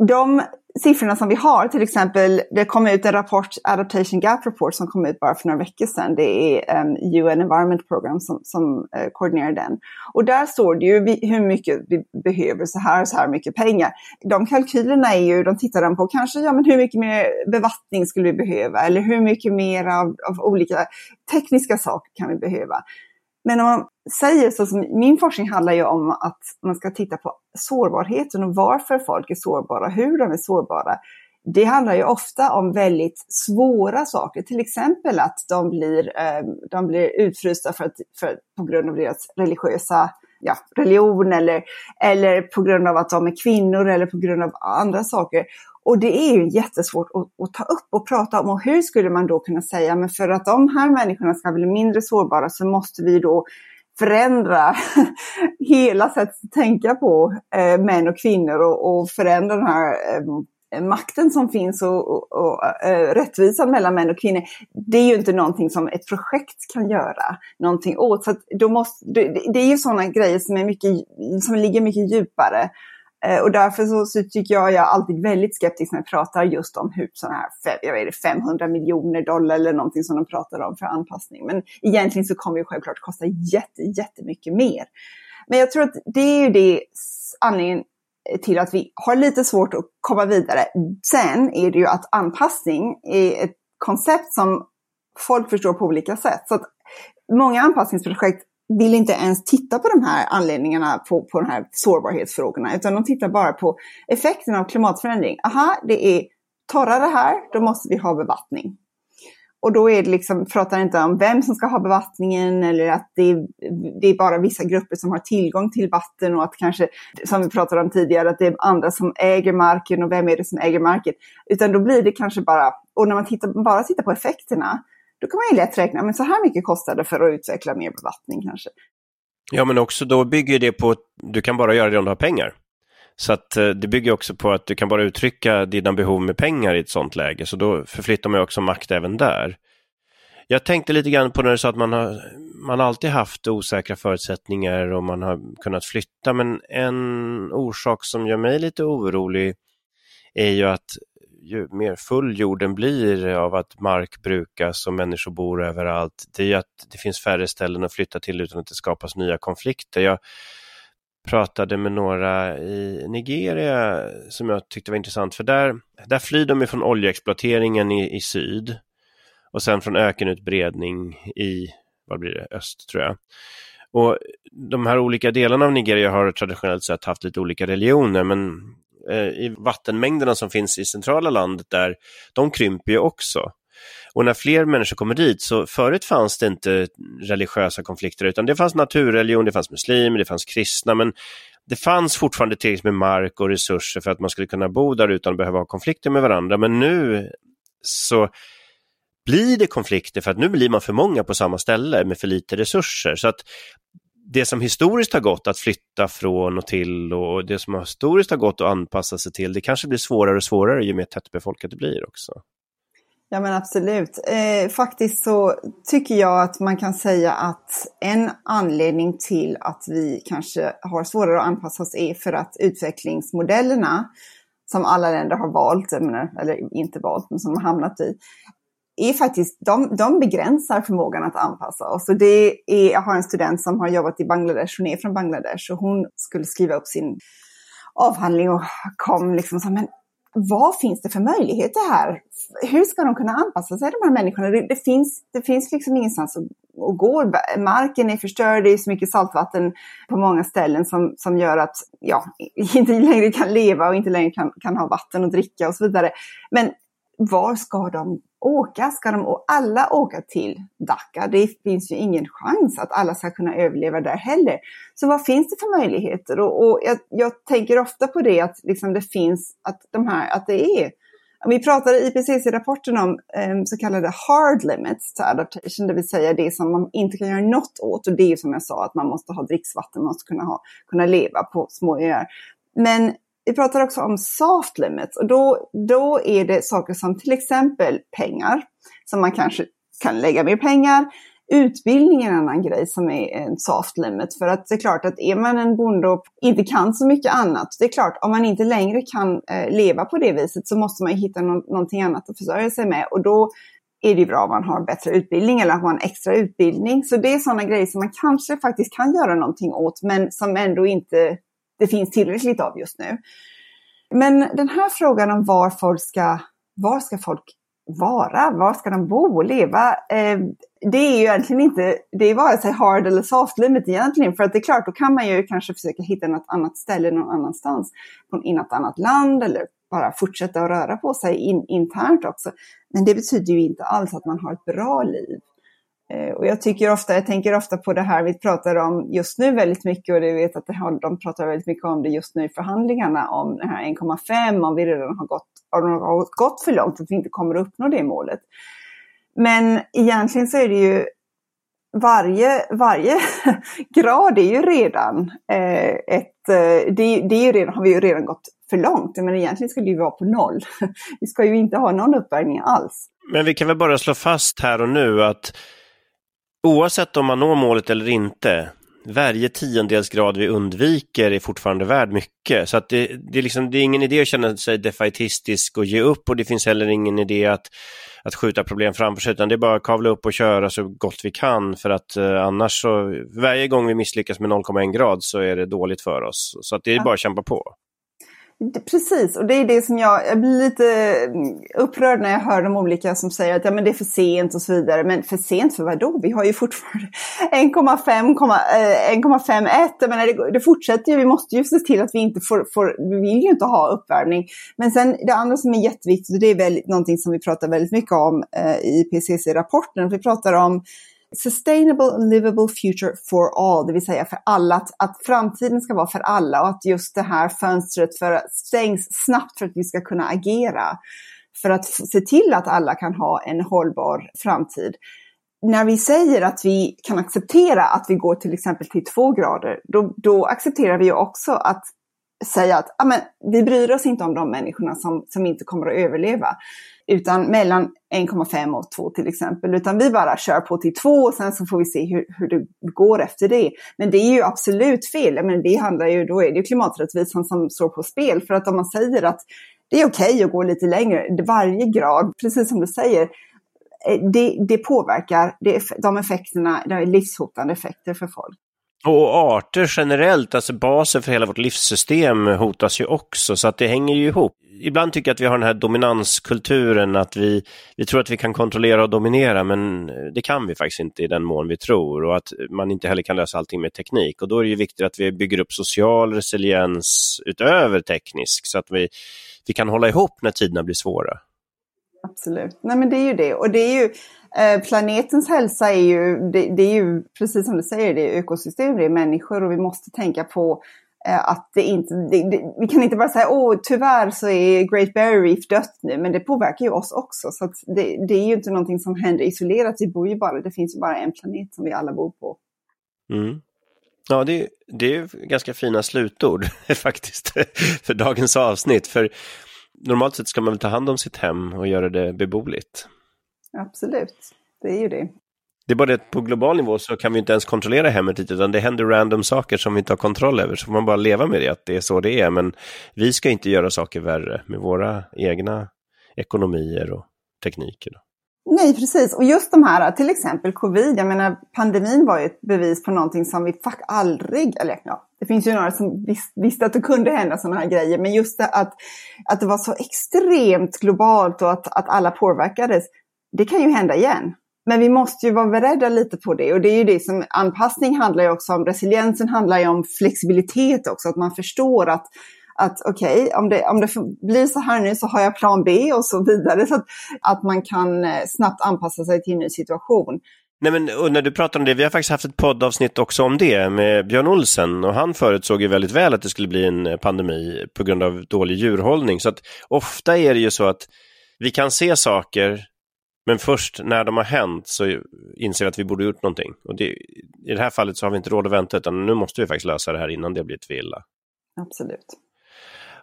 De siffrorna som vi har, till exempel, det kom ut en rapport, Adaptation Gap Report, som kom ut bara för några veckor sedan. Det är ehm, um, UN Environment Program som, som uh, koordinerar den. Och där står det ju vi, hur mycket vi behöver, så här och så här mycket pengar. De kalkylerna är ju, de tittar de på kanske, ja men hur mycket mer bevattning skulle vi behöva? Eller hur mycket mer av, av olika tekniska saker kan vi behöva? Men om man säger så som min forskning handlar ju om att man ska titta på sårbarheten och varför folk är sårbara, hur de är sårbara. Det handlar ju ofta om väldigt svåra saker, till exempel att de blir, eh, de blir utfrysta för att, för, på grund av deras religiösa ja, religion eller, eller på grund av att de är kvinnor eller på grund av andra saker. Och det är ju jättesvårt att, att, ta upp och prata om. Och hur skulle man då kunna säga, men för att de här människorna ska bli mindre sårbara så måste vi då förändra hela sättet att tänka på eh, män och kvinnor och, och förändra den här eh, makten som finns och, och, och eh, rättvisan mellan män och kvinnor, det är ju inte någonting som ett projekt kan göra någonting åt. Så då måste, det, det, är ju sådana grejer som, är mycket, som ligger mycket djupare. Eh, och därför så, så, tycker jag jag är alltid väldigt skeptisk när jag pratar just om hur sådana här jag vet, 500 miljoner dollar eller någonting som de pratar om för anpassning. Men egentligen så kommer det självklart kosta jätte, jättemycket mer. Men jag tror att det är ju det anledningen till att vi har lite svårt att komma vidare. Sen är det ju att anpassning är ett koncept som folk förstår på olika sätt. Så att många anpassningsprojekt vill inte ens titta på de här anledningarna på, på de här sårbarhetsfrågorna, utan de tittar bara på effekten av klimatförändring. Aha, det är torrare här, då måste vi ha bevattning. Och då är det liksom, pratar inte om vem som ska ha bevattningen eller att det är, det är, bara vissa grupper som har tillgång till vatten och att kanske, som vi pratade om tidigare, att det är andra som äger marken och vem är det som äger marken. Utan då blir det kanske bara, och när man tittar, bara tittar på effekterna, då kan man ju lätt räkna, men så här mycket kostar det för att utveckla mer bevattning kanske. Ja, men också då bygger det på att du kan bara göra det om du har pengar. Så att eh, det bygger också på att du kan bara uttrycka dina behov med pengar i ett sånt läge, så då förflyttar man också makt även där. Jag tänkte lite grann på när du sa att man har, man har alltid haft osäkra förutsättningar och man har kunnat flytta, men en orsak som gör mig lite orolig är ju att ju mer full jorden blir av att mark brukas och människor bor överallt, det är ju att det finns färre ställen att flytta till utan att det skapas nya konflikter. Jag pratade med några i Nigeria som jag tyckte var intressant, för där, där flyr de ifrån oljeexploateringen i, i syd och sen från ökenutbredning i, vad blir det, öst tror jag. Och de här olika delarna av Nigeria har traditionellt sett haft lite olika religioner, men Eh, i vattenmängderna som finns i centrala landet där, de krymper ju också. Och när fler människor kommer dit, så förut fanns det inte religiösa konflikter, utan det fanns naturreligion, det fanns muslimer, det fanns kristna, men det fanns fortfarande tillräckligt med mark och resurser för att man skulle kunna bo där utan att behöva ha konflikter med varandra. Men nu så blir det konflikter för att nu blir man för många på samma ställe med för lite resurser. Så att det som historiskt har gått att flytta från och till och det som historiskt har gått att anpassa sig till, det kanske blir svårare och svårare ju mer tättbefolkat det blir också. Ja men absolut. Eh, faktiskt så tycker jag att man kan säga att en anledning till att vi kanske har svårare att anpassa oss är för att utvecklingsmodellerna som alla länder har valt, eller inte valt, men som har hamnat i, är faktiskt, de, de begränsar förmågan att anpassa oss. Och det är, jag har en student som har jobbat i Bangladesh, hon är från Bangladesh och hon skulle skriva upp sin avhandling och kom liksom så men vad finns det för möjligheter här? Hur ska de kunna anpassa sig, de här människorna? Det, det finns, det finns liksom ingenstans att, att gå. Marken är förstörd, det är så mycket saltvatten på många ställen som, som gör att ja, inte längre kan leva och inte längre kan, kan ha vatten att dricka och så vidare. Men var ska de åka? Ska de alla åka till Dhaka? Det finns ju ingen chans att alla ska kunna överleva där heller. Så vad finns det för möjligheter? Och, och jag, jag, tänker ofta på det att liksom det finns, att, de här, att det är vi pratade i IPCC-rapporten om um, så kallade hard limits to adaptation, det vill säga det som man inte kan göra något åt. Och det är som jag sa, att man måste ha dricksvatten, man måste kunna, ha, kunna leva på små öar. Men vi pratar också om soft limits och då, då är det saker som till exempel pengar, som man kanske kan lägga mer pengar. Utbildning är en annan grej som är en soft limit. För att det är klart att är man en bonde och inte kan så mycket annat, det är klart om man inte längre kan eh, leva på det viset så måste man hitta no någonting annat att försörja sig med. Och då är det bra om man har bättre utbildning eller har en extra utbildning. Så det är sådana grejer som man kanske faktiskt kan göra någonting åt, men som ändå inte det finns tillräckligt av just nu. Men den här frågan om var folk ska, var ska folk vara, var ska de bo och leva? Eh, det är ju egentligen inte, det är vare sig hard eller soft limit egentligen. För att det är klart, då kan man ju kanske försöka hitta något annat ställe någon annanstans. I något annat land eller bara fortsätta att röra på sig in, internt också. Men det betyder ju inte alls att man har ett bra liv. Eh, och jag tycker ofta, jag tänker ofta på det här vi pratar om just nu väldigt mycket och det vet att de pratar väldigt mycket om det just nu i förhandlingarna om det här 1,5, om vi redan har gått, har gått för långt, att vi inte kommer att uppnå det målet. Men egentligen så är det ju varje, varje grad är ju redan eh, ett, eh, det, det är ju redan, har vi ju redan gått för långt. Men egentligen skulle det ju vara på noll. Vi ska ju inte ha någon uppvärmning alls. Men vi kan väl bara slå fast här och nu att Oavsett om man når målet eller inte, varje tiondels grad vi undviker är fortfarande värd mycket. Så att det, det, är liksom, det är ingen idé att känna sig defaitistisk och ge upp och det finns heller ingen idé att, att skjuta problem framför sig, utan det är bara att kavla upp och köra så gott vi kan för att eh, annars så, varje gång vi misslyckas med 0,1 grad så är det dåligt för oss. Så att det är bara att kämpa på. Precis, och det är det som jag, jag blir lite mm, upprörd när jag hör de olika som säger att ja, men det är för sent och så vidare. Men för sent för vad då? Vi har ju fortfarande 1,51. Eh, jag menar, det, det fortsätter ju, vi måste ju se till att vi inte får, får, vi vill ju inte ha uppvärmning. Men sen det andra som är jätteviktigt, och det är väl någonting som vi pratar väldigt mycket om eh, i PCC-rapporten, vi pratar om Sustainable livable future for all, det vill säga för alla, att, att framtiden ska vara för alla och att just det här fönstret för, stängs snabbt för att vi ska kunna agera. För att se till att alla kan ha en hållbar framtid. När vi säger att vi kan acceptera att vi går till exempel till två grader, då, då accepterar vi också att säga att amen, vi bryr oss inte om de människorna som, som inte kommer att överleva utan mellan 1,5 och 2 till exempel. Utan vi bara kör på till 2 och sen så får vi se hur, hur det går efter det. Men det är ju absolut fel. Men det handlar ju, då är det ju klimaträttvisan som står på spel. För att om man säger att det är okej okay att gå lite längre, varje grad, precis som du säger, eh, det, det påverkar det, de effekterna, det är livshotande effekter för folk. Och arter generellt, alltså basen för hela vårt livssystem hotas ju också, så att det hänger ju ihop. ibland tycker jag att vi har den här dominanskulturen, att vi, vi tror att vi kan kontrollera och dominera, men det kan vi faktiskt inte i den mån vi tror och att man inte heller kan lösa allting med teknik. Och då är det ju viktigt att vi bygger upp social resiliens utöver teknisk, så att vi, vi kan hålla ihop när tiderna blir svåra. Absolut. Nej men det är ju det. Och det är ju, eh, planetens hälsa är ju, det, det, är ju, precis som du säger, det är ekosystem, det är människor och vi måste tänka på eh, att det inte, det, det, vi kan inte bara säga åh tyvärr så är Great Barrier Reef dött nu, men det påverkar ju oss också. Så det, det, är ju inte någonting som händer isolerat, vi bor ju bara, det finns ju bara en planet som vi alla bor på. Mm. Ja, det, det är ganska fina slutord faktiskt för dagens avsnitt. För normalt sett ska man väl ta hand om sitt hem och göra det beboeligt. Absolut, det är ju det. Det är bara det att på global nivå så kan vi inte ens kontrollera hemmet utan det händer random saker som vi inte har kontroll över. Så får man bara leva med det, att det är så det är. Men vi ska inte göra saker värre med våra egna ekonomier och tekniker. Nej, precis. Och just de här, till exempel covid, jag menar pandemin var ju ett bevis på någonting som vi fuck aldrig, eller ja, det finns ju några som vis, visste att det kunde hända sådana här grejer, men just det att, att det var så extremt globalt och att, att alla påverkades, det kan ju hända igen. Men vi måste ju vara beredda lite på det och det är ju det som anpassning handlar ju också om. Resiliensen handlar ju om flexibilitet också, att man förstår att att okej, okay, om, det, om det blir så här nu så har jag plan B och så vidare. Så att, att man kan eh, snabbt anpassa sig till en ny situation. Nej, men, och när du pratar om det, vi har faktiskt haft ett poddavsnitt också om det med Björn Olsen och han förutsåg ju väldigt väl att det skulle bli en eh, pandemi på grund av dålig djurhållning. Så att ofta är det ju så att vi kan se saker men först när de har hänt så inser vi att vi borde gjort någonting. Och det, I det här fallet så har vi inte råd att vänta utan nu måste vi faktiskt lösa det här innan det blir för illa. Absolut.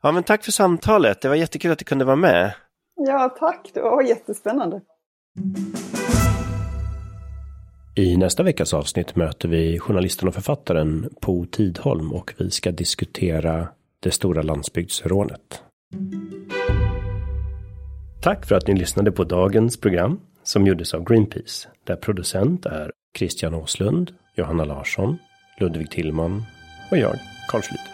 Ja, men tack för samtalet. Det var jättekul att du kunde vara med. Ja, tack. Det var jättespännande. I nästa veckas avsnitt möter vi journalisten och författaren Po Tidholm och vi ska diskutera det stora landsbygdsrånet. Tack för att ni lyssnade på dagens program som gjordes av Greenpeace där producent är Christian Åslund, Johanna Larsson, Ludvig Tillman och jag, Carl Schlüter.